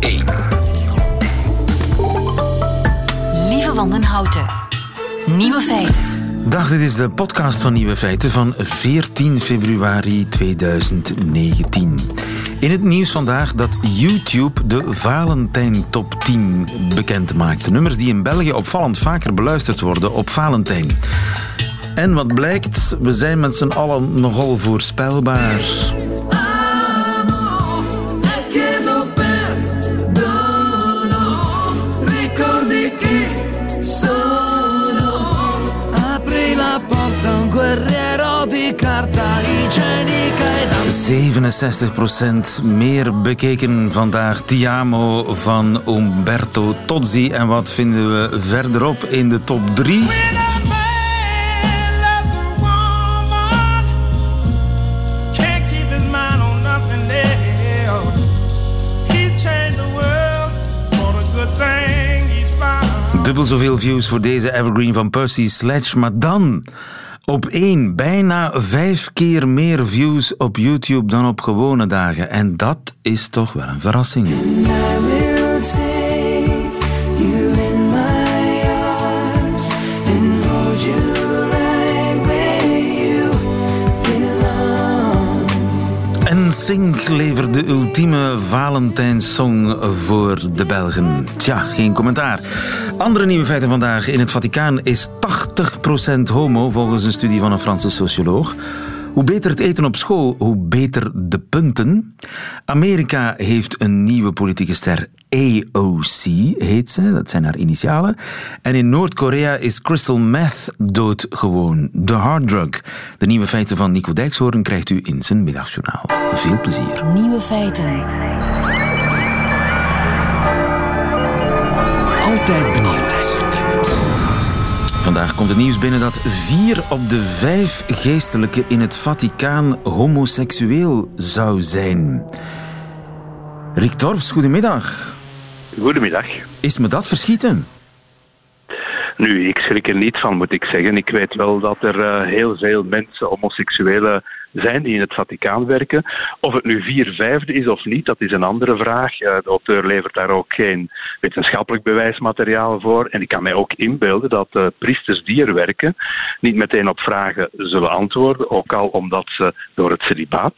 1. Lieve Wandenhouten. Nieuwe feiten. Dag, dit is de podcast van Nieuwe Feiten van 14 februari 2019. In het nieuws vandaag dat YouTube de Valentijn Top 10 bekend maakt. De nummers die in België opvallend vaker beluisterd worden op Valentijn. En wat blijkt, we zijn met z'n allen nogal voorspelbaar. 67% meer bekeken vandaag. Tiamo van Umberto Tozzi. En wat vinden we verderop in de top 3? Can't keep his mind on nothing else. He changed the world for the good thing he's found. Dubbel zoveel views voor deze evergreen van Percy Sledge. Maar dan op één bijna vijf keer meer views op YouTube dan op gewone dagen. En dat is toch wel een verrassing. Sync levert de ultieme Valentijnssong voor de Belgen. Tja, geen commentaar. Andere nieuwe feiten vandaag. In het Vaticaan is 80% homo, volgens een studie van een Franse socioloog. Hoe beter het eten op school, hoe beter de punten. Amerika heeft een nieuwe politieke ster. AOC heet ze, dat zijn haar initialen. En in Noord-Korea is crystal meth doodgewoon. De harddrug. De nieuwe feiten van Nico Dijkshoorn krijgt u in zijn middagjournaal. Veel plezier. Nieuwe feiten. Altijd benieuwd. Vandaag komt het nieuws binnen dat vier op de vijf geestelijken in het Vaticaan homoseksueel zou zijn. Rick Torfs, goedemiddag. Goedemiddag. Is me dat verschieten? Nu, ik schrik er niet van, moet ik zeggen. Ik weet wel dat er eh, heel veel mensen, homoseksuelen, zijn die in het Vaticaan werken. Of het nu vier vijfde is of niet, dat is een andere vraag. Eh, de auteur levert daar ook geen wetenschappelijk bewijsmateriaal voor. En ik kan mij ook inbeelden dat uh, priesters die er werken niet meteen op vragen zullen antwoorden. Ook al omdat ze door het celibaat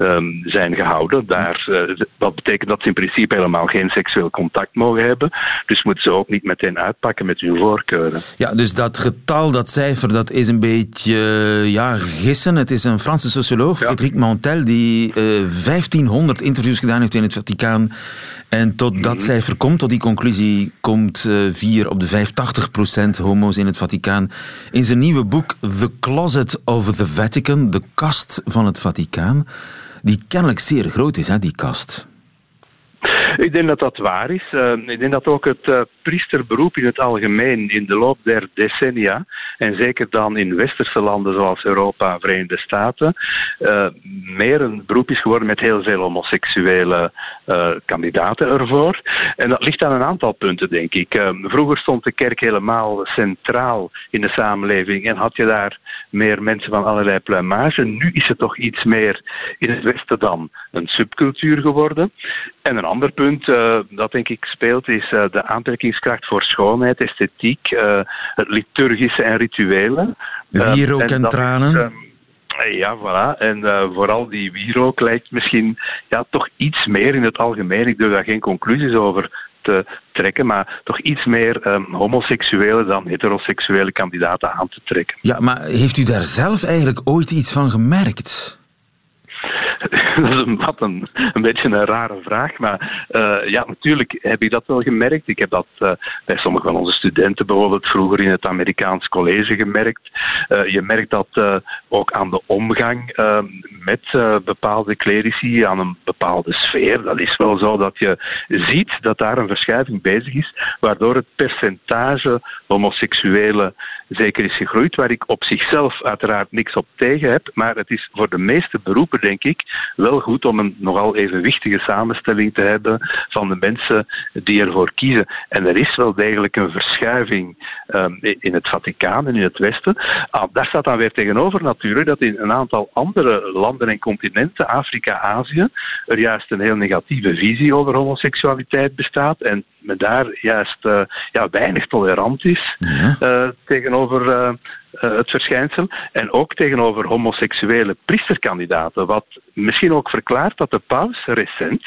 um, zijn gehouden. Daar, uh, dat betekent dat ze in principe helemaal geen seksueel contact mogen hebben. Dus moeten ze ook niet meteen uitpakken met hun voorkeuren. Ja, dus dat getal, dat cijfer, dat is een beetje ja, gissen. Het is een Franse socioloog, ja. Frédéric Montel, die uh, 1500 interviews gedaan heeft in het Vaticaan. En tot dat cijfer komt, tot die conclusie komt, uh, 4 op de 5, 80% homo's in het Vaticaan. In zijn nieuwe boek The Closet of the Vatican, de kast van het Vaticaan, die kennelijk zeer groot is, hè, die kast. Ik denk dat dat waar is. Uh, ik denk dat ook het uh, priesterberoep in het algemeen in de loop der decennia, en zeker dan in westerse landen zoals Europa, Verenigde Staten, uh, meer een beroep is geworden met heel veel homoseksuele kandidaten ervoor. En dat ligt aan een aantal punten, denk ik. vroeger stond de kerk helemaal centraal in de samenleving en had je daar meer mensen van allerlei pluimage. Nu is het toch iets meer in het Westen dan een subcultuur geworden. En een ander punt uh, dat denk ik speelt is uh, de aantrekkingskracht voor schoonheid, esthetiek, uh, het liturgische en rituele. Wierook en, en tranen. Is, ja, voilà. En vooral die wierook lijkt misschien ja, toch iets meer in het algemeen. Ik durf daar geen conclusies over te trekken, maar toch iets meer um, homoseksuele dan heteroseksuele kandidaten aan te trekken. Ja, maar heeft u daar zelf eigenlijk ooit iets van gemerkt? Dat is een, wat een, een beetje een rare vraag. Maar uh, ja, natuurlijk heb ik dat wel gemerkt. Ik heb dat uh, bij sommige van onze studenten bijvoorbeeld vroeger in het Amerikaans college gemerkt. Uh, je merkt dat ook aan de omgang met bepaalde clerici, aan een bepaalde sfeer. Dat is wel zo dat je ziet dat daar een verschuiving bezig is, waardoor het percentage homoseksuele zeker is gegroeid, waar ik op zichzelf uiteraard niks op tegen heb. Maar het is voor de meeste beroepen, denk ik, wel goed om een nogal evenwichtige samenstelling te hebben van de mensen die ervoor kiezen. En er is wel degelijk een verschuiving um, in het Vaticaan en in het Westen. Ah, daar staat dan weer tegenover natuurlijk dat in een aantal andere landen en continenten, Afrika, Azië, er juist een heel negatieve visie over homoseksualiteit bestaat en men daar juist uh, ja, weinig tolerant is uh, tegenover uh, het verschijnsel. En ook tegenover homoseksuele priesterkandidaten. Wat misschien ook verklaart dat de paus recent,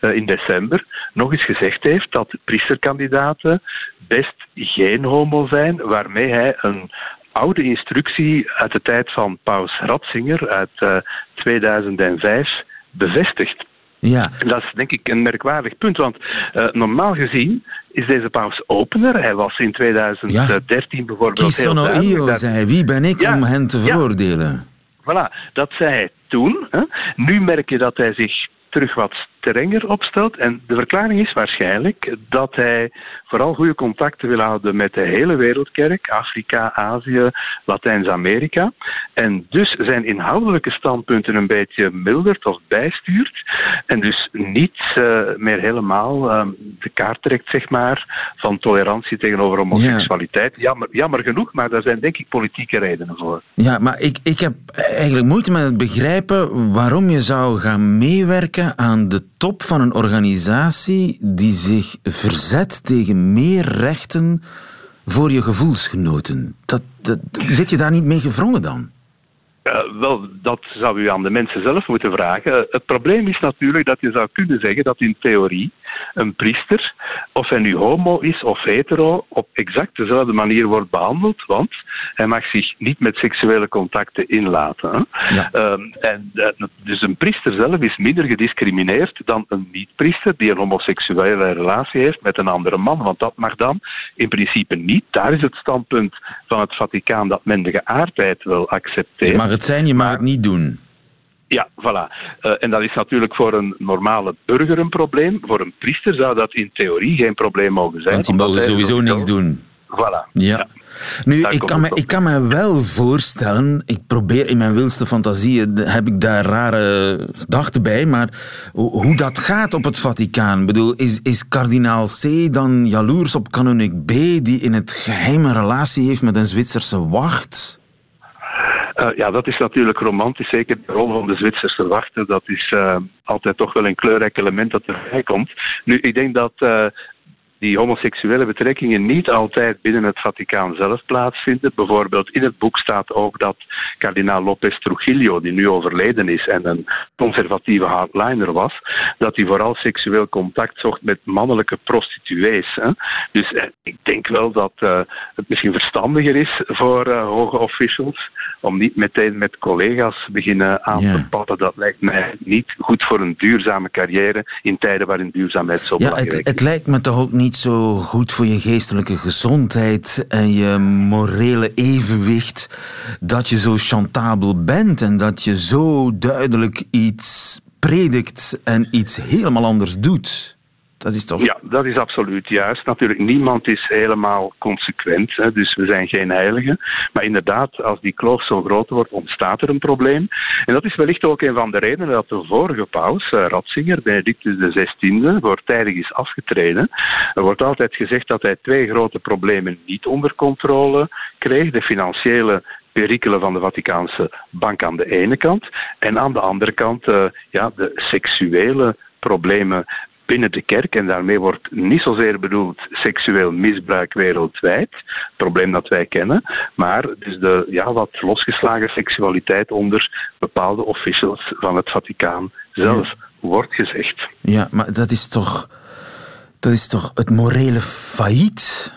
in december, nog eens gezegd heeft dat priesterkandidaten best geen homo zijn, waarmee hij een oude instructie uit de tijd van paus Ratzinger uit 2005 bevestigt. Ja. En dat is denk ik een merkwaardig punt, want uh, normaal gezien is deze paus opener. Hij was in 2013 ja. bijvoorbeeld heel io, dat... zei Wie ben ik ja. om hen te veroordelen? Voilà, dat zei hij toen. Hè. Nu merk je dat hij zich terug wat strenger opstelt. En de verklaring is waarschijnlijk dat hij vooral goede contacten wil houden met de hele wereldkerk, Afrika, Azië, Latijns-Amerika. En dus zijn inhoudelijke standpunten een beetje mildert of bijstuurt. En dus niet uh, meer helemaal uh, de kaart trekt, zeg maar, van tolerantie tegenover homoseksualiteit. Ja. Jammer, jammer genoeg, maar daar zijn denk ik politieke redenen voor. Ja, maar ik, ik heb eigenlijk moeite met het begrijpen waarom je zou gaan meewerken aan de top van een organisatie die zich verzet tegen meer rechten voor je gevoelsgenoten. Dat, dat, zit je daar niet mee gevrongen dan? Uh, wel, dat zou u aan de mensen zelf moeten vragen. Het probleem is natuurlijk dat je zou kunnen zeggen dat in theorie een priester, of hij nu homo is of hetero, op exact dezelfde manier wordt behandeld, want hij mag zich niet met seksuele contacten inlaten. Ja. Um, en, uh, dus een priester zelf is minder gediscrimineerd dan een niet-priester die een homoseksuele relatie heeft met een andere man, want dat mag dan in principe niet. Daar is het standpunt van het Vaticaan dat men de geaardheid wil accepteren. Het zijn, je mag het niet doen. Ja, voilà. Uh, en dat is natuurlijk voor een normale burger een probleem. Voor een priester zou dat in theorie geen probleem mogen zijn. Want die mogen sowieso niks doen. Voilà. Ja. ja. Nu, ik kan, me, ik kan me wel voorstellen, ik probeer in mijn wilste fantasieën, heb ik daar rare gedachten bij, maar hoe dat gaat op het Vaticaan. Ik bedoel, is, is kardinaal C dan jaloers op kanonik B, die in het geheim een relatie heeft met een Zwitserse wacht? Uh, ja, dat is natuurlijk romantisch. Zeker de rol van de Zwitserse wachter. Dat is uh, altijd toch wel een kleurrijk element dat erbij komt. Nu, ik denk dat uh, die homoseksuele betrekkingen niet altijd binnen het Vaticaan zelf plaatsvinden. Bijvoorbeeld in het boek staat ook dat kardinaal Lopez Trujillo, die nu overleden is en een conservatieve hardliner was, dat hij vooral seksueel contact zocht met mannelijke prostituees. Hè. Dus eh, ik denk wel dat uh, het misschien verstandiger is voor uh, hoge officials om niet meteen met collega's beginnen aan Ja. te patten. Dat lijkt mij niet goed voor een duurzame carrière in tijden waarin duurzaamheid zo Ja, belangrijk het, is. het lijkt me toch ook niet zo goed voor je geestelijke gezondheid en je morele evenwicht dat je zo chantabel bent en dat je zo duidelijk iets predikt en iets helemaal anders doet. Dat is toch... Ja, dat is absoluut juist. Natuurlijk, niemand is helemaal consequent, hè, dus we zijn geen heiligen. Maar inderdaad, als die kloof zo groot wordt, ontstaat er een probleem. En dat is wellicht ook een van de redenen dat de vorige paus, uh, Ratzinger, Benedictus XVI, voortijdig is afgetreden. Er wordt altijd gezegd dat hij twee grote problemen niet onder controle kreeg. De financiële perikelen van de Vaticaanse bank aan de ene kant en aan de andere kant uh, ja, de seksuele problemen binnen de kerk. En daarmee wordt niet zozeer bedoeld seksueel misbruik wereldwijd, het probleem dat wij kennen, maar dus de ja, wat losgeslagen seksualiteit onder bepaalde officials van het Vaticaan zelf, ja. wordt gezegd. Ja, maar dat is toch, dat is toch het morele failliet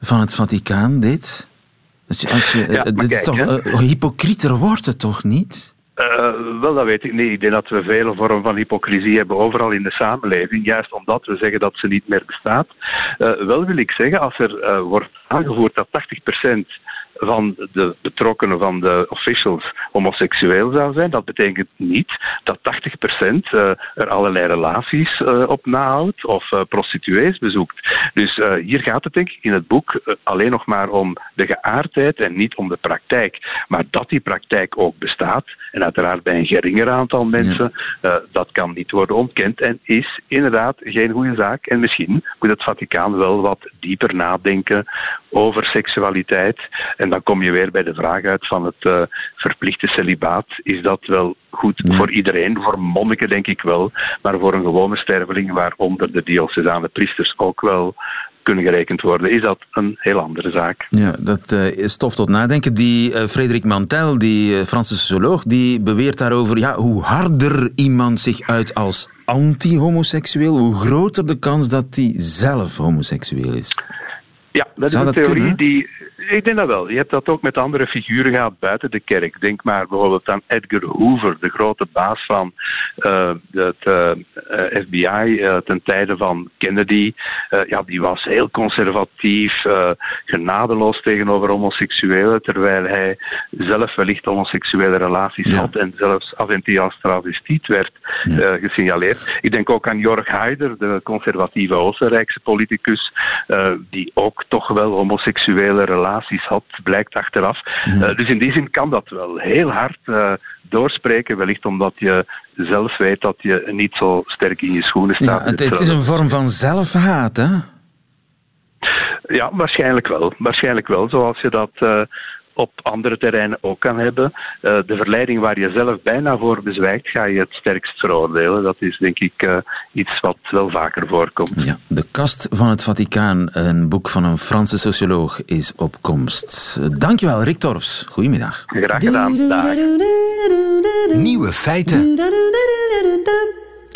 van het Vaticaan, dit? Als je, als je, Ja, dit maar is kijk, toch, uh, hypocrieter wordt het toch niet? Wel, dat weet ik niet. Ik denk dat we vele vormen van hypocrisie hebben overal in de samenleving, juist omdat we zeggen dat ze niet meer bestaat. Uh, wel wil ik zeggen, als er uh, wordt aangevoerd dat 80% van de betrokkenen, van de officials, homoseksueel zou zijn, dat betekent niet dat uh, er allerlei relaties uh, op nahoudt of uh, prostituees bezoekt. Dus hier gaat het denk ik in het boek alleen nog maar om de geaardheid en niet om de praktijk. Maar dat die praktijk ook bestaat, en uiteraard bij een geringer aantal mensen, ja. dat kan niet worden ontkend en is inderdaad geen goede zaak. En misschien moet het Vaticaan wel wat dieper nadenken over seksualiteit. En dan kom je weer bij de vraag uit van het verplichte celibaat. Is dat wel goed voor iedereen? Voor monniken denk ik wel, maar voor een gewone sterveling, waaronder de diocesane priesters ook wel kunnen gerekend worden, is dat een heel andere zaak. Ja, dat uh, is stof tot nadenken. Die uh, Frederik Mantel, die Franse socioloog, die beweert daarover ja, hoe harder iemand zich uit als anti-homoseksueel, hoe groter de kans dat hij zelf homoseksueel is. Ja, dat Zou is een theorie die ik denk dat wel. Je hebt dat ook met andere figuren gehad buiten de kerk. Denk maar bijvoorbeeld aan Edgar Hoover, de grote baas van uh, het uh, eh, FBI uh, eh, ten tijde van Kennedy. ja, die was heel conservatief, genadeloos tegenover homoseksuelen, terwijl hij zelf wellicht homoseksuele relaties had en zelfs af en toe als travestiet werd gesignaleerd. Ik denk ook aan Jorg Haider, de conservatieve Oostenrijkse politicus, die ook toch wel homoseksuele relaties had, blijkt achteraf. Uh, dus in die zin kan dat wel heel hard uh, doorspreken, wellicht omdat je zelf weet dat je niet zo sterk in je schoenen staat. Ja, het, het is een vorm van zelfhaat, hè? Ja, waarschijnlijk wel. Waarschijnlijk wel, zoals je dat uh, op andere terreinen ook kan hebben. Uh, de verleiding waar je zelf bijna voor bezwijkt, ga je het sterkst veroordelen. Dat is denk ik uh, iets wat wel vaker voorkomt. Ja, de kast van het Vaticaan, een boek van een Franse socioloog, is op komst. Dankjewel, Rick Torfs. Goedemiddag. Graag gedaan. Dag. Nieuwe feiten.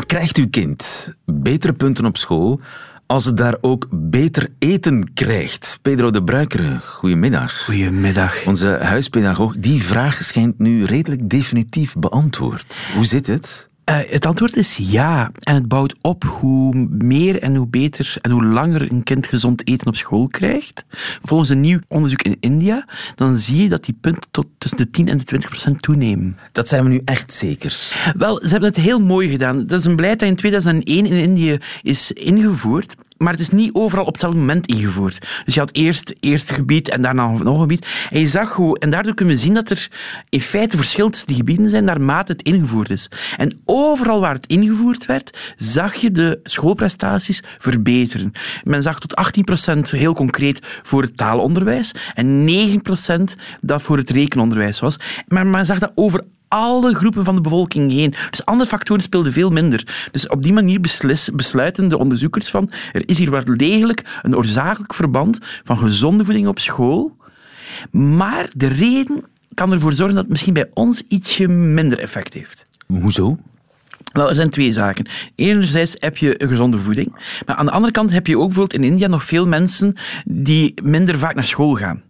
Krijgt uw kind betere punten op school als het daar ook beter eten krijgt. Pedro de Bruikere, goedemiddag. Goedemiddag. Onze huispedagoog, die vraag schijnt nu redelijk definitief beantwoord. Hoe zit het? Uh, het antwoord is ja. En het bouwt op hoe meer en hoe beter en hoe langer een kind gezond eten op school krijgt. Volgens een nieuw onderzoek in India, dan zie je dat die punten tot tussen de 10 en de 20 procent toenemen. Dat zijn we nu echt zeker. Wel, ze hebben het heel mooi gedaan. Dat is een beleid dat in 2001 in Indië is ingevoerd maar het is niet overal op hetzelfde moment ingevoerd. Dus je had eerst het eerste gebied en daarna nog een gebied. En je zag hoe, en daardoor kunnen we zien dat er in feite verschil tussen die gebieden zijn naarmate het ingevoerd is. En overal waar het ingevoerd werd, zag je de schoolprestaties verbeteren. Men zag tot 18% heel concreet voor het taalonderwijs en 9% dat voor het rekenonderwijs was. Maar men zag dat over alle groepen van de bevolking heen. Dus andere factoren speelden veel minder. Dus op die manier beslis, besluiten de onderzoekers van er is hier wel degelijk een oorzakelijk verband van gezonde voeding op school. Maar de reden kan ervoor zorgen dat het misschien bij ons ietsje minder effect heeft. Hoezo? Wel, er zijn twee zaken. Enerzijds heb je een gezonde voeding, maar aan de andere kant heb je ook bijvoorbeeld in India nog veel mensen die minder vaak naar school gaan.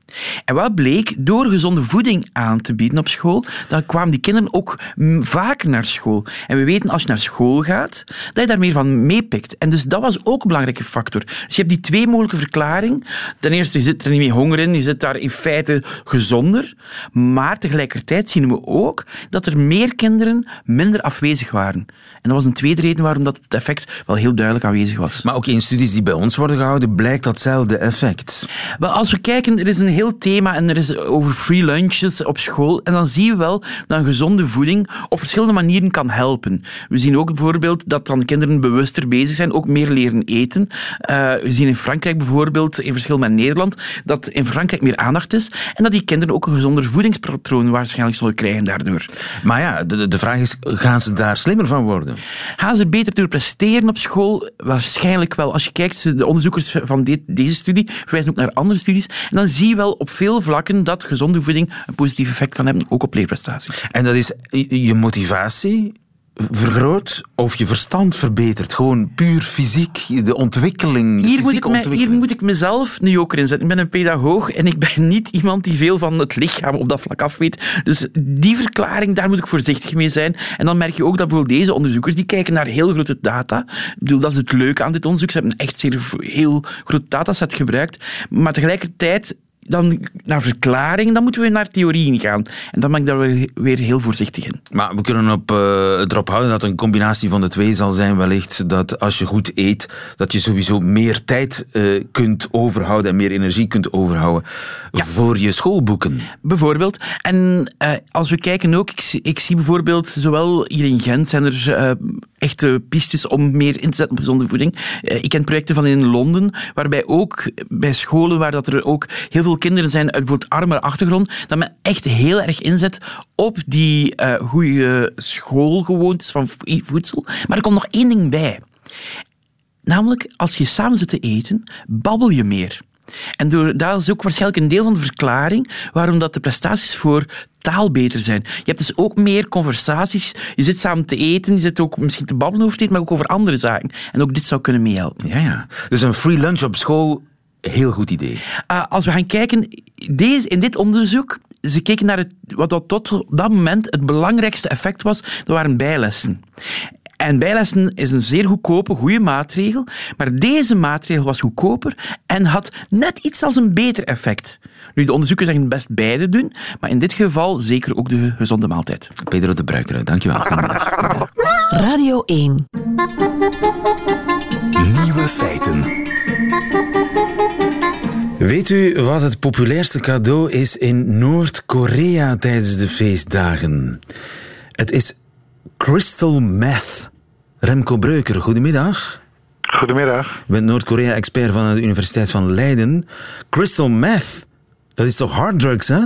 En wat bleek, door gezonde voeding aan te bieden op school, dan kwamen die kinderen ook vaker naar school. En we weten, als je naar school gaat, dat je daar meer van meepikt. En dus dat was ook een belangrijke factor. Dus je hebt die twee mogelijke verklaringen. Ten eerste, je zit er niet meer honger in, je zit daar in feite gezonder. Maar tegelijkertijd zien we ook dat er meer kinderen minder afwezig waren. En dat was een tweede reden waarom dat het effect wel heel duidelijk aanwezig was. Maar ook in studies die bij ons worden gehouden, blijkt datzelfde effect. Wel, als we kijken, er is een heel thema en er is over free lunches op school. En dan zien we wel dat een gezonde voeding op verschillende manieren kan helpen. We zien ook bijvoorbeeld dat dan kinderen bewuster bezig zijn, ook meer leren eten. Uh, we zien in Frankrijk bijvoorbeeld, in verschil met Nederland, dat in Frankrijk meer aandacht is en dat die kinderen ook een gezonder voedingspatroon waarschijnlijk zullen krijgen daardoor. Maar ja, de, de vraag is, gaan ze daar slimmer van worden? Gaan ze beter door presteren op school? Waarschijnlijk wel. Als je kijkt, de onderzoekers van deze studie verwijzen ook naar andere studies. En dan zie je wel op veel vlakken dat gezonde voeding een positief effect kan hebben, ook op leerprestaties. En dat is je motivatie, vergroot of je verstand verbetert. Gewoon puur fysiek, de ontwikkeling. hier, moet ik me, hier moet ik mezelf een joker in zetten. Ik ben een pedagoog en ik ben niet iemand die veel van het lichaam op dat vlak af weet. Dus die verklaring, daar moet ik voorzichtig mee zijn. En dan merk je ook dat bijvoorbeeld deze onderzoekers, die kijken naar heel grote data. Ik bedoel, dat is het leuke aan dit onderzoek. Ze hebben een echt zeer heel groot dataset gebruikt. Maar tegelijkertijd dan naar verklaring, dan moeten we naar theorieën gaan. En dan ben ik daar weer- heel voorzichtig in. Maar we kunnen op, het erop houden dat een combinatie van de twee zal zijn wellicht dat als je goed eet, dat je sowieso meer tijd eh, kunt overhouden en meer energie kunt overhouden voor je schoolboeken. Bijvoorbeeld. En eh, als we kijken ook, ik, zie- ik zie bijvoorbeeld, zowel hier in Gent zijn er echte pistes om meer in te zetten op gezonde voeding. Eh, ik ken projecten van in Londen, waarbij ook bij scholen waar dat er ook heel veel kinderen zijn uit bijvoorbeeld armere achtergrond, dat men echt heel erg inzet op die eh goede schoolgewoontes van vo- voedsel. Maar er komt nog één ding bij. Namelijk, als je samen zit te eten, babbel je meer. En door, dat is ook waarschijnlijk een deel van de verklaring waarom dat de prestaties voor taal beter zijn. Je hebt dus ook meer conversaties. Je zit samen te eten, je zit ook misschien te babbelen over het eten, maar ook over andere zaken. En ook dit zou kunnen meehelpen. Ja, ja. Dus een free lunch op school, heel goed idee. Uh, als we gaan kijken, deze, in dit onderzoek, ze keken naar het, wat dat tot dat moment het belangrijkste effect was, dat waren bijlessen. En bijlessen is een zeer goedkope, goede maatregel, maar deze maatregel was goedkoper en had net iets als een beter effect. Nu, de onderzoekers zeggen best beide doen, maar in dit geval zeker ook de gezonde maaltijd. Pedro de Bruikere, dankjewel. Goedemiddag. Radio 1. Nieuwe feiten. Weet u wat het populairste cadeau is in Noord-Korea tijdens de feestdagen? Het is crystal meth. Remco Breuker, goedemiddag. Goedemiddag. Je bent Noord-Korea-expert van de Universiteit van Leiden. Crystal meth, dat is toch harddrugs, hè?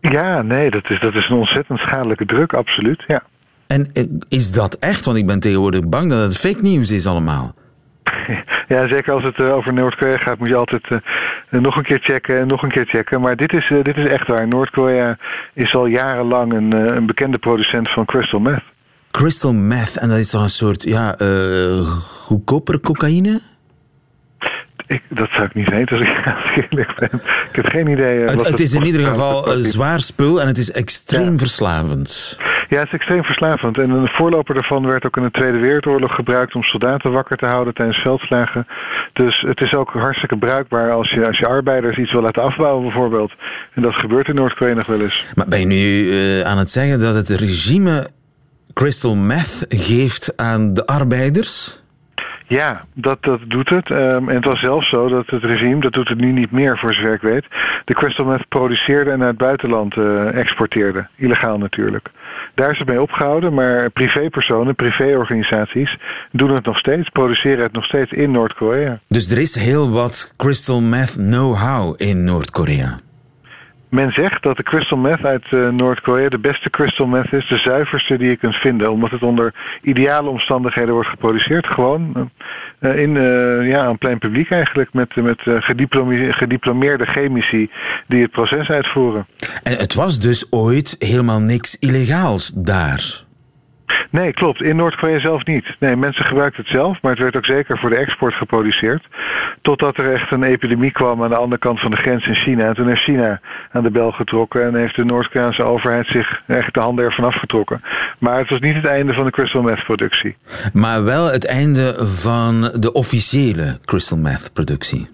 Ja, nee, dat is, dat is een ontzettend schadelijke druk, absoluut. Ja. En eh, is dat echt? Want ik ben tegenwoordig bang dat het fake nieuws is allemaal. ja, zeker als het eh, over Noord-Korea gaat, moet je altijd eh, nog een keer checken en nog een keer checken. Maar dit is, dit is echt waar. Noord-Korea is al jarenlang een, een bekende producent van crystal meth. Crystal meth, en dat is toch een soort, ja, eh goedkoper cocaïne? Ik, dat zou ik niet weten als ik, eerlijk ben. Ik heb geen idee. eh, Het, het is in ieder geval een zwaar spul en het is extreem Ja. verslavend. Ja, het is extreem verslavend. En een voorloper daarvan werd ook in de Tweede Wereldoorlog gebruikt om soldaten wakker te houden tijdens veldslagen. Dus het is ook hartstikke bruikbaar als je, als je arbeiders iets wil laten afbouwen bijvoorbeeld. En dat gebeurt in Noord-Korea nog wel eens. Maar ben je nu eh, aan het zeggen dat het regime crystal meth geeft aan de arbeiders? Ja, dat, dat doet het. Ehm, en het was zelfs zo dat het regime, dat doet het nu niet meer voor zover ik weet, de crystal meth produceerde en naar het buitenland eh, exporteerde. Illegaal natuurlijk. Daar is het mee opgehouden, maar privépersonen, privéorganisaties doen het nog steeds, produceren het nog steeds in Noord-Korea. Dus er is heel wat crystal meth know-how in Noord-Korea. Men zegt dat de crystal meth uit eh, Noord-Korea de beste crystal meth is, de zuiverste die je kunt vinden, omdat het onder ideale omstandigheden wordt geproduceerd, gewoon eh, in eh, ja, een plein publiek eigenlijk, met, met gediplome- gediplomeerde chemici die het proces uitvoeren. En het was dus ooit helemaal niks illegaals daar. Nee, klopt. In Noord-Korea zelf niet. Nee, mensen gebruikten het zelf, maar het werd ook zeker voor de export geproduceerd. Totdat er echt een epidemie kwam aan de andere kant van de grens in China. En toen heeft China aan de bel getrokken en heeft de Noord-Koreaanse overheid zich echt de handen ervan afgetrokken. Maar het was niet het einde van de crystal meth productie. Maar wel het einde van de officiële crystal meth productie.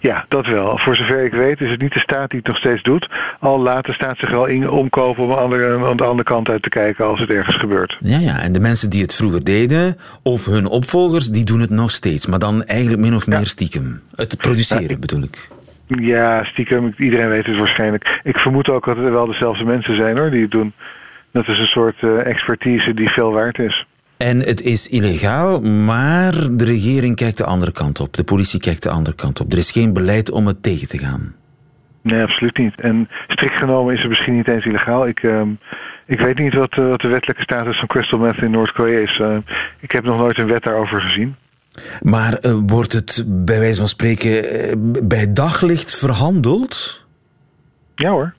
Ja, dat wel. Voor zover ik weet is het niet de staat die het nog steeds doet. Al laat de staat zich wel in omkopen om aan de andere, aan de andere kant uit te kijken als het ergens gebeurt. Ja, ja, en de mensen die het vroeger deden, of hun opvolgers, die doen het nog steeds. Maar dan eigenlijk min of meer stiekem. Het produceren bedoel ik. Ja, stiekem, iedereen weet het waarschijnlijk. Ik vermoed ook dat het wel dezelfde mensen zijn hoor, die het doen. Dat is een soort eh, expertise die veel waard is. En het is illegaal, maar de regering kijkt de andere kant op. De politie kijkt de andere kant op. Er is geen beleid om het tegen te gaan. Nee, absoluut niet. En strikt genomen is het misschien niet eens illegaal. Ik, ehm, ik weet niet wat, eh, wat de wettelijke status van crystal meth in Noord-Korea is. Eh, ik heb nog nooit een wet daarover gezien. Maar eh, wordt het bij wijze van spreken bij daglicht verhandeld? Ja hoor.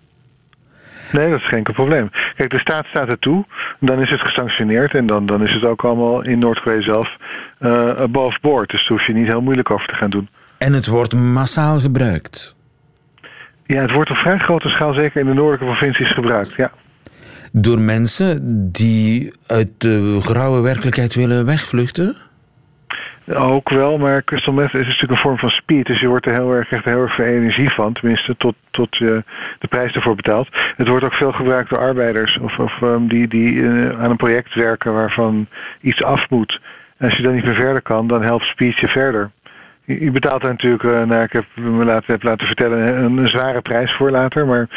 Nee, dat is geen probleem. Kijk, de staat staat er toe, dan is het gesanctioneerd en dan, dan is het ook allemaal in Noord-Korea zelf eh above board. Dus daar hoef je niet heel moeilijk over te gaan doen. En het wordt massaal gebruikt. Ja, het wordt op vrij grote schaal zeker in de noordelijke provincies gebruikt, ja. Door mensen die uit de grauwe werkelijkheid willen wegvluchten? Ook wel, maar crystal meth is natuurlijk een vorm van speed. Dus je wordt er heel erg, echt heel erg veel energie van. Tenminste, tot, tot je de prijs ervoor betaalt. Het wordt ook veel gebruikt door arbeiders. Of, of um, die, die uh, aan een project werken waarvan iets af moet. En als je dan niet meer verder kan, dan helpt speed je verder. Je betaalt er natuurlijk, uh, nou, ik heb me laten, heb laten vertellen, een, een, zware prijs voor later. Maar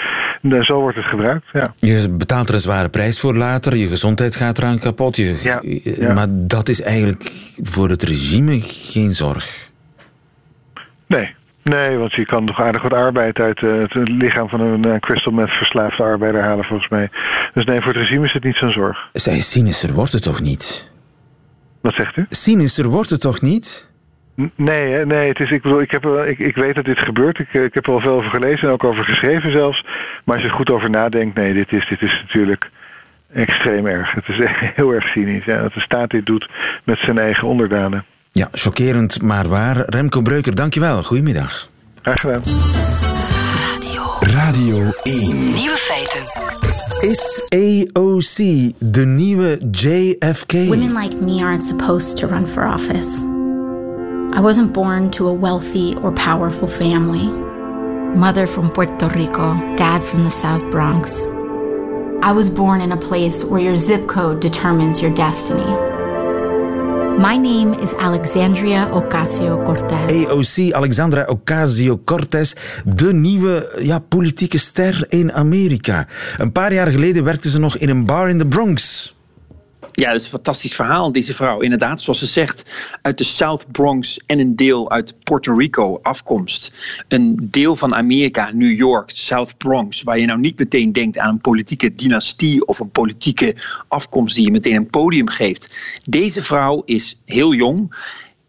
zo wordt het gebruikt, ja. Je betaalt er een zware prijs voor later. Je gezondheid gaat eraan kapot. Je, ja, ja. Maar dat is eigenlijk voor het regime geen zorg. Nee, Nee, want je kan toch aardig wat arbeid uit uh, het lichaam van een uh, crystal meth verslaafde arbeider halen, volgens mij. Dus nee, voor het regime is het niet zo'n zorg. Zij cynischer wordt het toch niet? Wat zegt u? Cynischer wordt het toch niet? Nee, nee het is, ik, bedoel, ik, heb, ik, ik weet dat dit gebeurt. Ik, ik heb er al veel over gelezen en ook over geschreven zelfs. Maar als je er goed over nadenkt, nee, dit is, dit is natuurlijk extreem erg. Het is heel erg cynisch ja, dat de staat dit doet met zijn eigen onderdanen. Ja, chockerend, maar waar. Remco Breuker, dankjewel. Goedemiddag. Graag gedaan. Radio. Radio 1. Nieuwe feiten. Is AOC de nieuwe JFK? Women like me aren't supposed to run for office. I wasn't born to a wealthy or powerful family. Mother from Puerto Rico, dad from the South Bronx. I was born in a place where your zip code determines your destiny. My name is Alexandria Ocasio-Cortez. AOC, Alexandra Ocasio-Cortez, de nieuwe ja, politieke ster in Amerika. Een paar jaar geleden werkte ze nog in een bar in de Bronx. Ja, dat is een fantastisch verhaal, deze vrouw. Inderdaad, zoals ze zegt, uit de South Bronx en een deel uit Puerto Rico afkomst. Een deel van Amerika, New York, South Bronx, waar je nou niet meteen denkt aan een politieke dynastie of een politieke afkomst die je meteen een podium geeft. Deze vrouw is heel jong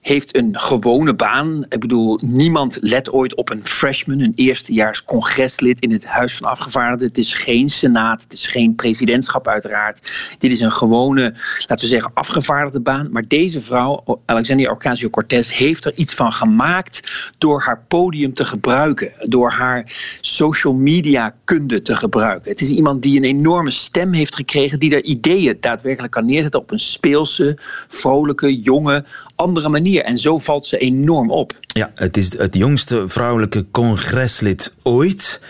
heeft een gewone baan. Ik bedoel, niemand let ooit op een freshman, een eerstejaars congreslid in het Huis van Afgevaardigden. Het is geen senaat, het is geen presidentschap uiteraard. Dit is een gewone, laten we zeggen, afgevaardigde baan. Maar deze vrouw, Alexandria Ocasio-Cortez, heeft er iets van gemaakt door haar podium te gebruiken. Door haar social media kunde te gebruiken. Het is iemand die een enorme stem heeft gekregen, die er ideeën daadwerkelijk kan neerzetten op een speelse, vrolijke, jonge, andere manier. En zo valt ze enorm op. Ja, het is het jongste vrouwelijke congreslid ooit.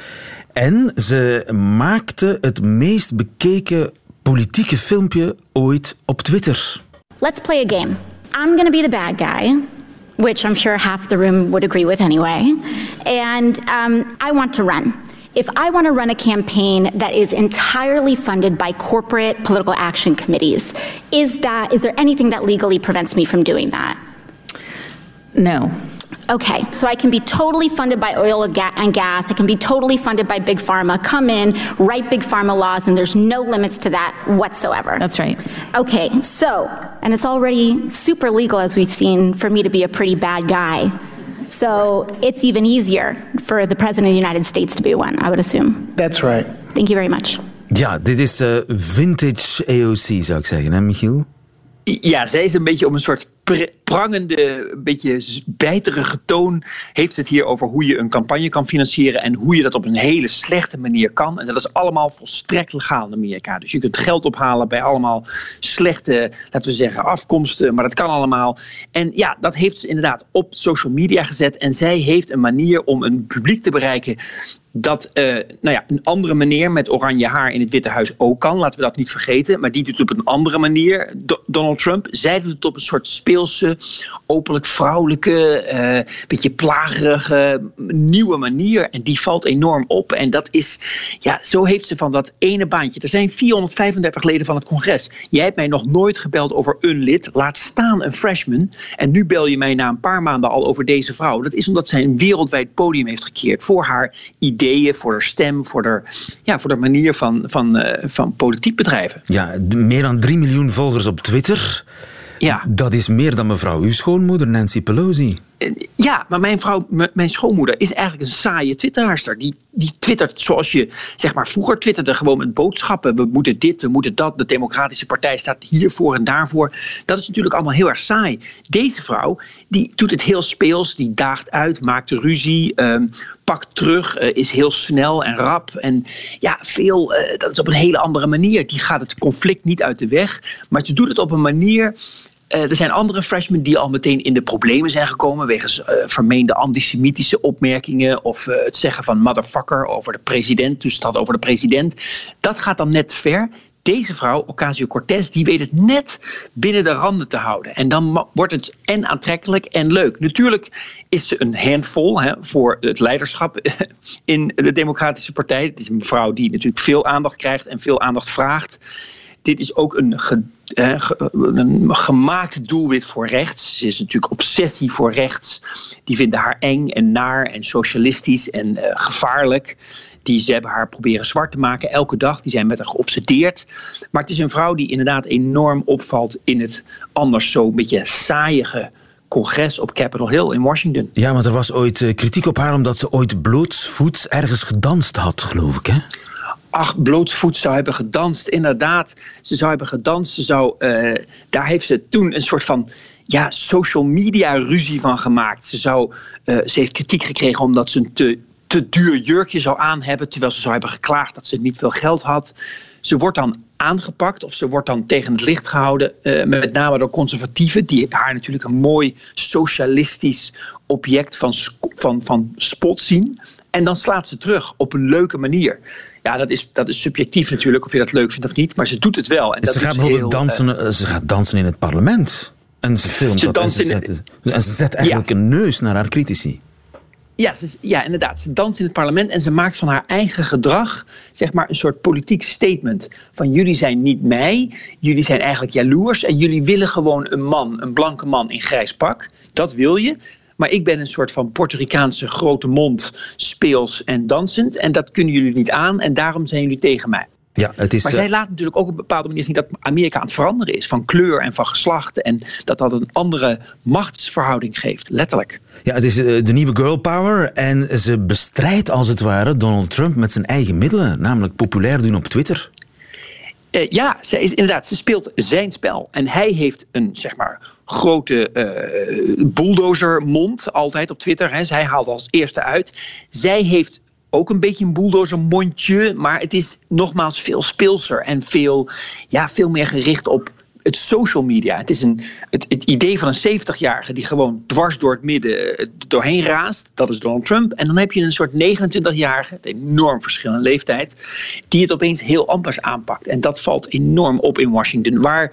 En ze maakte het meest bekeken politieke filmpje ooit op Twitter. Let's play a game. I'm going to be the bad guy, which I'm sure half the room would agree with anyway. And um, I want to run. If I want to run a campaign that is entirely funded by corporate political action committees, is that is there anything that legally prevents me from doing that? No. Okay, so I can be totally funded by oil and gas. I can be totally funded by big pharma. Come in, write big pharma laws, and there's no limits to that whatsoever. That's right. Okay, so, and it's already super legal, as we've seen, for me to be a pretty bad guy. So it's even easier for the President of the United States to be one, I would assume. That's right. Thank you very much. Ja, dit is uh, vintage AOC, zou ik zeggen, hè, Michiel? Ja, zij is een beetje op een soort prangende, beetje bijterige toon heeft het hier over hoe je een campagne kan financieren en hoe je dat op een hele slechte manier kan. En dat is allemaal volstrekt legaal in Amerika. Dus je kunt geld ophalen bij allemaal slechte, laten we zeggen, afkomsten, maar dat kan allemaal. En ja, dat heeft ze inderdaad op social media gezet en zij heeft een manier om een publiek te bereiken dat uh, nou ja, een andere meneer met oranje haar in het Witte Huis ook kan. Laten we dat niet vergeten. Maar die doet het op een andere manier, Do Donald Trump. Zij doet het op een soort speelse, openlijk vrouwelijke, uh, beetje plagerige, nieuwe manier. En die valt enorm op. En dat is, ja, zo heeft ze van dat ene baantje. Er zijn 435 leden van het congres. Jij hebt mij nog nooit gebeld over een lid. Laat staan een freshman. En nu bel je mij na een paar maanden al over deze vrouw. Dat is omdat zij een wereldwijd podium heeft gekeerd voor haar ideeën, voor haar stem, voor haar, ja, voor haar manier van, van, uh, van politiek bedrijven. Ja, meer dan 3 miljoen volgers op Twitter. Ja. Dat is meer dan mevrouw uw schoonmoeder Nancy Pelosi. Ja, maar mijn vrouw, mijn schoonmoeder, is eigenlijk een saaie twitteraarster. Die, die twittert zoals je, zeg maar, vroeger twitterde gewoon met boodschappen. We moeten dit, we moeten dat. De Democratische Partij staat hiervoor en daarvoor. Dat is natuurlijk allemaal heel erg saai. Deze vrouw, die doet het heel speels. Die daagt uit, maakt ruzie, um, pakt terug, uh, is heel snel en rap. En ja, veel, uh, dat is op een hele andere manier. Die gaat het conflict niet uit de weg. Maar ze doet het op een manier Eh, er zijn andere freshmen die al meteen in de problemen zijn gekomen wegens uh, vermeende antisemitische opmerkingen of uh, het zeggen van motherfucker over de president, dus het over de president. Dat gaat dan net ver. Deze vrouw, Ocasio-Cortez, die weet het net binnen de randen te houden. En dan wordt het en aantrekkelijk en leuk. Natuurlijk is ze een handvol hè, voor het leiderschap in de Democratische Partij. Het is een vrouw die natuurlijk veel aandacht krijgt en veel aandacht vraagt. Dit is ook een, ge, gemaakt doelwit voor rechts. Ze is natuurlijk obsessie voor rechts. Die vinden haar eng en naar en socialistisch en uh, gevaarlijk. Die ze hebben haar proberen zwart te maken elke dag. Die zijn met haar geobsedeerd. Maar het is een vrouw die inderdaad enorm opvalt in het anders zo een beetje saaiige congres op Capitol Hill in Washington. Ja, maar er was ooit uh, kritiek op haar omdat ze ooit blootsvoets ergens gedanst had, geloof ik, hè? Ach, blootsvoet zou hebben gedanst. Inderdaad, ze zou hebben gedanst. Ze zou, uh, daar heeft ze toen een soort van ja, social media ruzie van gemaakt. Ze, zou, uh, ze heeft kritiek gekregen omdat ze een te, te duur jurkje zou aan hebben. Terwijl ze zou hebben geklaagd dat ze niet veel geld had. Ze wordt dan aangepakt of ze wordt dan tegen het licht gehouden. Uh, met name door conservatieven, die haar natuurlijk een mooi socialistisch object van, van, van spot zien. En dan slaat ze terug op een leuke manier. Ja, dat is, dat is subjectief natuurlijk, of je dat leuk vindt of niet. Maar ze doet het wel. En dat ze gaat bijvoorbeeld heel, dansen, uh, ze gaat dansen in het parlement. En ze filmt Ze dat en ze, in- zet, en ze zet eigenlijk een neus naar haar critici. Ja, ze, ja, inderdaad. Ze danst in het parlement en ze maakt van haar eigen gedrag zeg maar een soort politiek statement. Van jullie zijn niet mij, jullie zijn eigenlijk jaloers en jullie willen gewoon een man, een blanke man in grijs pak. Dat wil je. Maar ik ben een soort van Puerto Ricaanse grote mond, speels en dansend. En dat kunnen jullie niet aan en daarom zijn jullie tegen mij. Ja, het is, Maar eh, zij laat natuurlijk ook op een bepaalde manier zien dat Amerika aan het veranderen is. Van kleur en van geslacht. En dat dat een andere machtsverhouding geeft, letterlijk. ja, het is eh, de nieuwe girl power. En ze bestrijdt als het ware Donald Trump met zijn eigen middelen. Namelijk populair doen op Twitter. Eh, ja, zij is inderdaad, ze speelt zijn spel. En hij heeft een, zeg maar, grote eh bulldozermond altijd op Twitter. Hè. Zij haalt als eerste uit. Zij heeft ook een beetje een bulldozermondje, maar het is nogmaals veel speelser en veel, ja, veel meer gericht op het social media. Het is een, het, het idee van een 70-jarige die gewoon dwars door het midden eh, doorheen raast. Dat is Donald Trump. En dan heb je een soort 29-jarige, een enorm verschil in leeftijd, die het opeens heel anders aanpakt. En dat valt enorm op in Washington, waar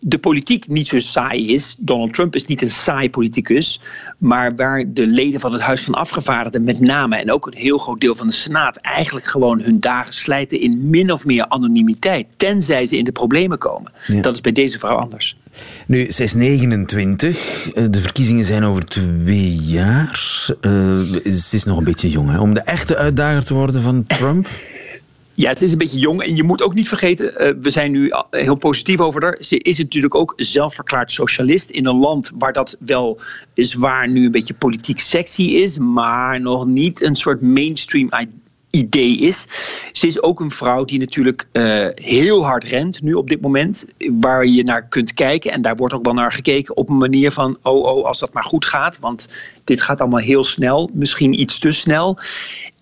de politiek niet zo saai is. Donald Trump is niet een saai politicus. Maar waar de leden van het Huis van Afgevaardigden met name... en ook een heel groot deel van de Senaat... eigenlijk gewoon hun dagen slijten in min of meer anonimiteit. Tenzij ze in de problemen komen. Ja. Dat is bij deze vrouw anders. Nu, ze is 29. Eh, De verkiezingen zijn over twee jaar. Eh, ze is nog een beetje jong hè, om de echte uitdager te worden van Trump. Ja, het is een beetje jong. En je moet ook niet vergeten, eh, we zijn nu al- heel positief over haar. Ze is natuurlijk ook zelfverklaard socialist in een land waar dat wel zwaar nu een beetje politiek sexy is, maar nog niet een soort mainstream idee is. Ze is ook een vrouw die natuurlijk eh, heel hard rent nu op dit moment, waar je naar kunt kijken. En daar wordt ook wel naar gekeken op een manier van, oh oh, als dat maar goed gaat, want dit gaat allemaal heel snel, misschien iets te snel.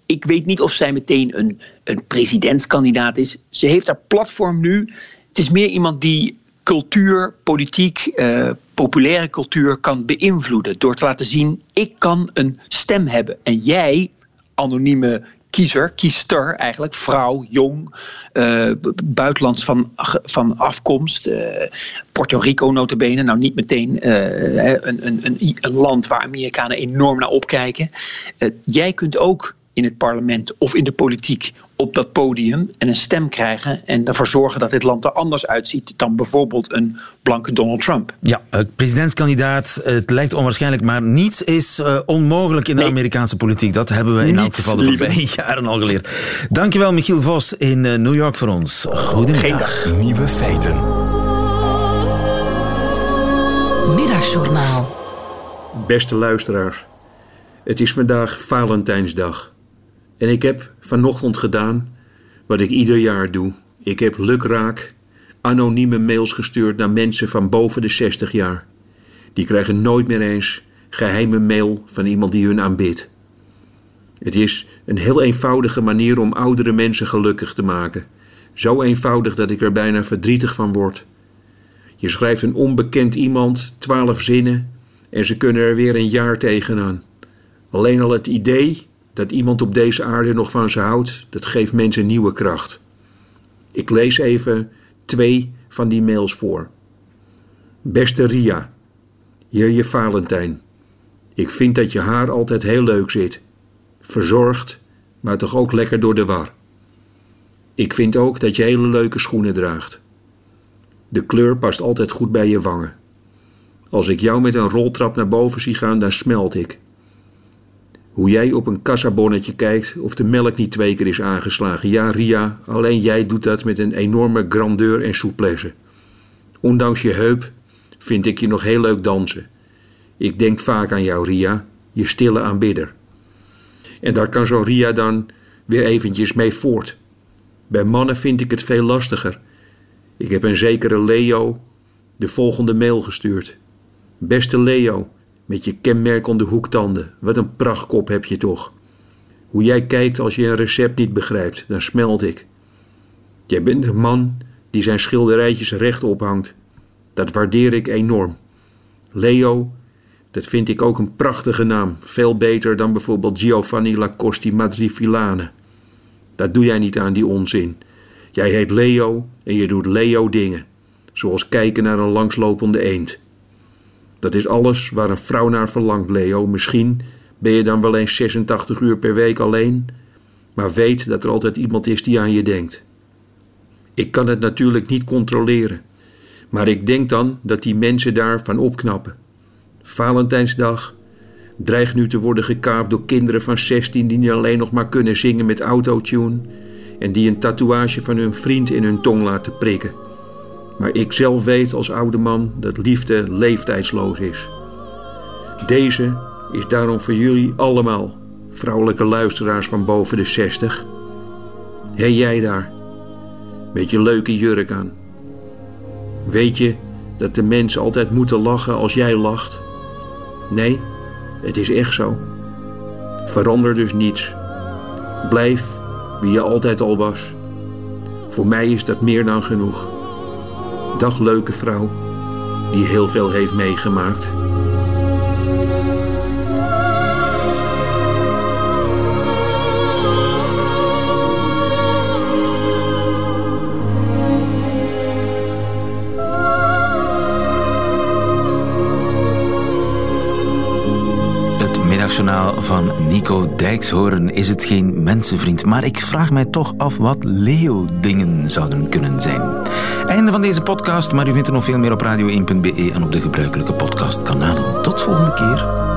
Ik weet niet of zij meteen een, een presidentskandidaat is. Ze heeft haar platform nu. Het is meer iemand die cultuur, politiek, eh, populaire cultuur kan beïnvloeden. Door te laten zien, ik kan een stem hebben. En jij, anonieme kiezer, kiester eigenlijk, vrouw, jong, eh, buitenlands van, van afkomst, eh, Puerto Rico notabene, nou niet meteen een, een, een, een land waar Amerikanen enorm naar opkijken. Jij kunt ook in het parlement of in de politiek op dat podium en een stem krijgen en ervoor zorgen dat dit land er anders uitziet dan bijvoorbeeld een blanke Donald Trump. Ja, eh, presidentskandidaat. Het lijkt onwaarschijnlijk, maar niets is eh, onmogelijk in de Nee. Amerikaanse politiek. Dat hebben we in elk Niets, geval de voorbije jaren al geleerd. Dankjewel, Michiel Vos in eh, New York voor ons. Goedemiddag. Geen dag. Nieuwe feiten. Middagjournaal. Beste luisteraars, het is vandaag Valentijnsdag. En ik heb vanochtend gedaan wat ik ieder jaar doe. Ik heb lukraak anonieme mails gestuurd naar mensen van boven de 60 jaar. Die krijgen nooit meer eens geheime mail van iemand die hun aanbidt. Het is een heel eenvoudige manier om oudere mensen gelukkig te maken. Zo eenvoudig dat ik er bijna verdrietig van word. Je schrijft een onbekend iemand twaalf zinnen en ze kunnen er weer een jaar tegenaan. Alleen al het idee dat iemand op deze aarde nog van ze houdt, dat geeft mensen nieuwe kracht. Ik lees even twee van die mails voor. Beste Ria, hier je Valentijn. Ik vind dat je haar altijd heel leuk zit. Verzorgd, maar toch ook lekker door de war. Ik vind ook dat je hele leuke schoenen draagt. De kleur past altijd goed bij je wangen. Als ik jou met een roltrap naar boven zie gaan, dan smelt ik. Hoe jij op een kassabonnetje kijkt of de melk niet twee keer is aangeslagen. Ja, Ria, alleen jij doet dat met een enorme grandeur en souplesse. Ondanks je heup vind ik je nog heel leuk dansen. Ik denk vaak aan jou, Ria, je stille aanbidder. En daar kan zo Ria dan weer eventjes mee voort. Bij mannen vind ik het veel lastiger. Ik heb een zekere Leo de volgende mail gestuurd. Beste Leo, met je kenmerkende hoektanden, wat een prachtkop heb je toch. Hoe jij kijkt als je een recept niet begrijpt, dan smelt ik. Jij bent een man die zijn schilderijtjes recht ophangt. Dat waardeer ik enorm. Leo, dat vind ik ook een prachtige naam. Veel beter dan bijvoorbeeld Giovanni Lacosti Madrifilane. Dat doe jij niet aan die onzin. Jij heet Leo en je doet Leo dingen. Zoals kijken naar een langslopende eend. Dat is alles waar een vrouw naar verlangt, Leo. Misschien ben je dan wel eens 86 uur per week alleen, maar weet dat er altijd iemand is die aan je denkt. Ik kan het natuurlijk niet controleren, maar ik denk dan dat die mensen daarvan opknappen. Valentijnsdag dreigt nu te worden gekaapt door kinderen van 16 die niet alleen nog maar kunnen zingen met autotune en die een tatoeage van hun vriend in hun tong laten prikken. Maar ik zelf weet als oude man dat liefde leeftijdsloos is. Deze is daarom voor jullie allemaal, vrouwelijke luisteraars van boven de 60. Hé jij daar, met je leuke jurk aan. Weet je dat de mensen altijd moeten lachen als jij lacht? Nee, het is echt zo. Verander dus niets. Blijf wie je altijd al was. Voor mij is dat meer dan genoeg. Dag leuke vrouw, die heel veel heeft meegemaakt. Van Nico Dijkshoorn is het geen mensenvriend, maar ik vraag mij toch af wat Leo-dingen zouden kunnen zijn. Einde van deze podcast, maar u vindt er nog veel meer op radio1.be en op de gebruikelijke podcastkanalen. Tot volgende keer.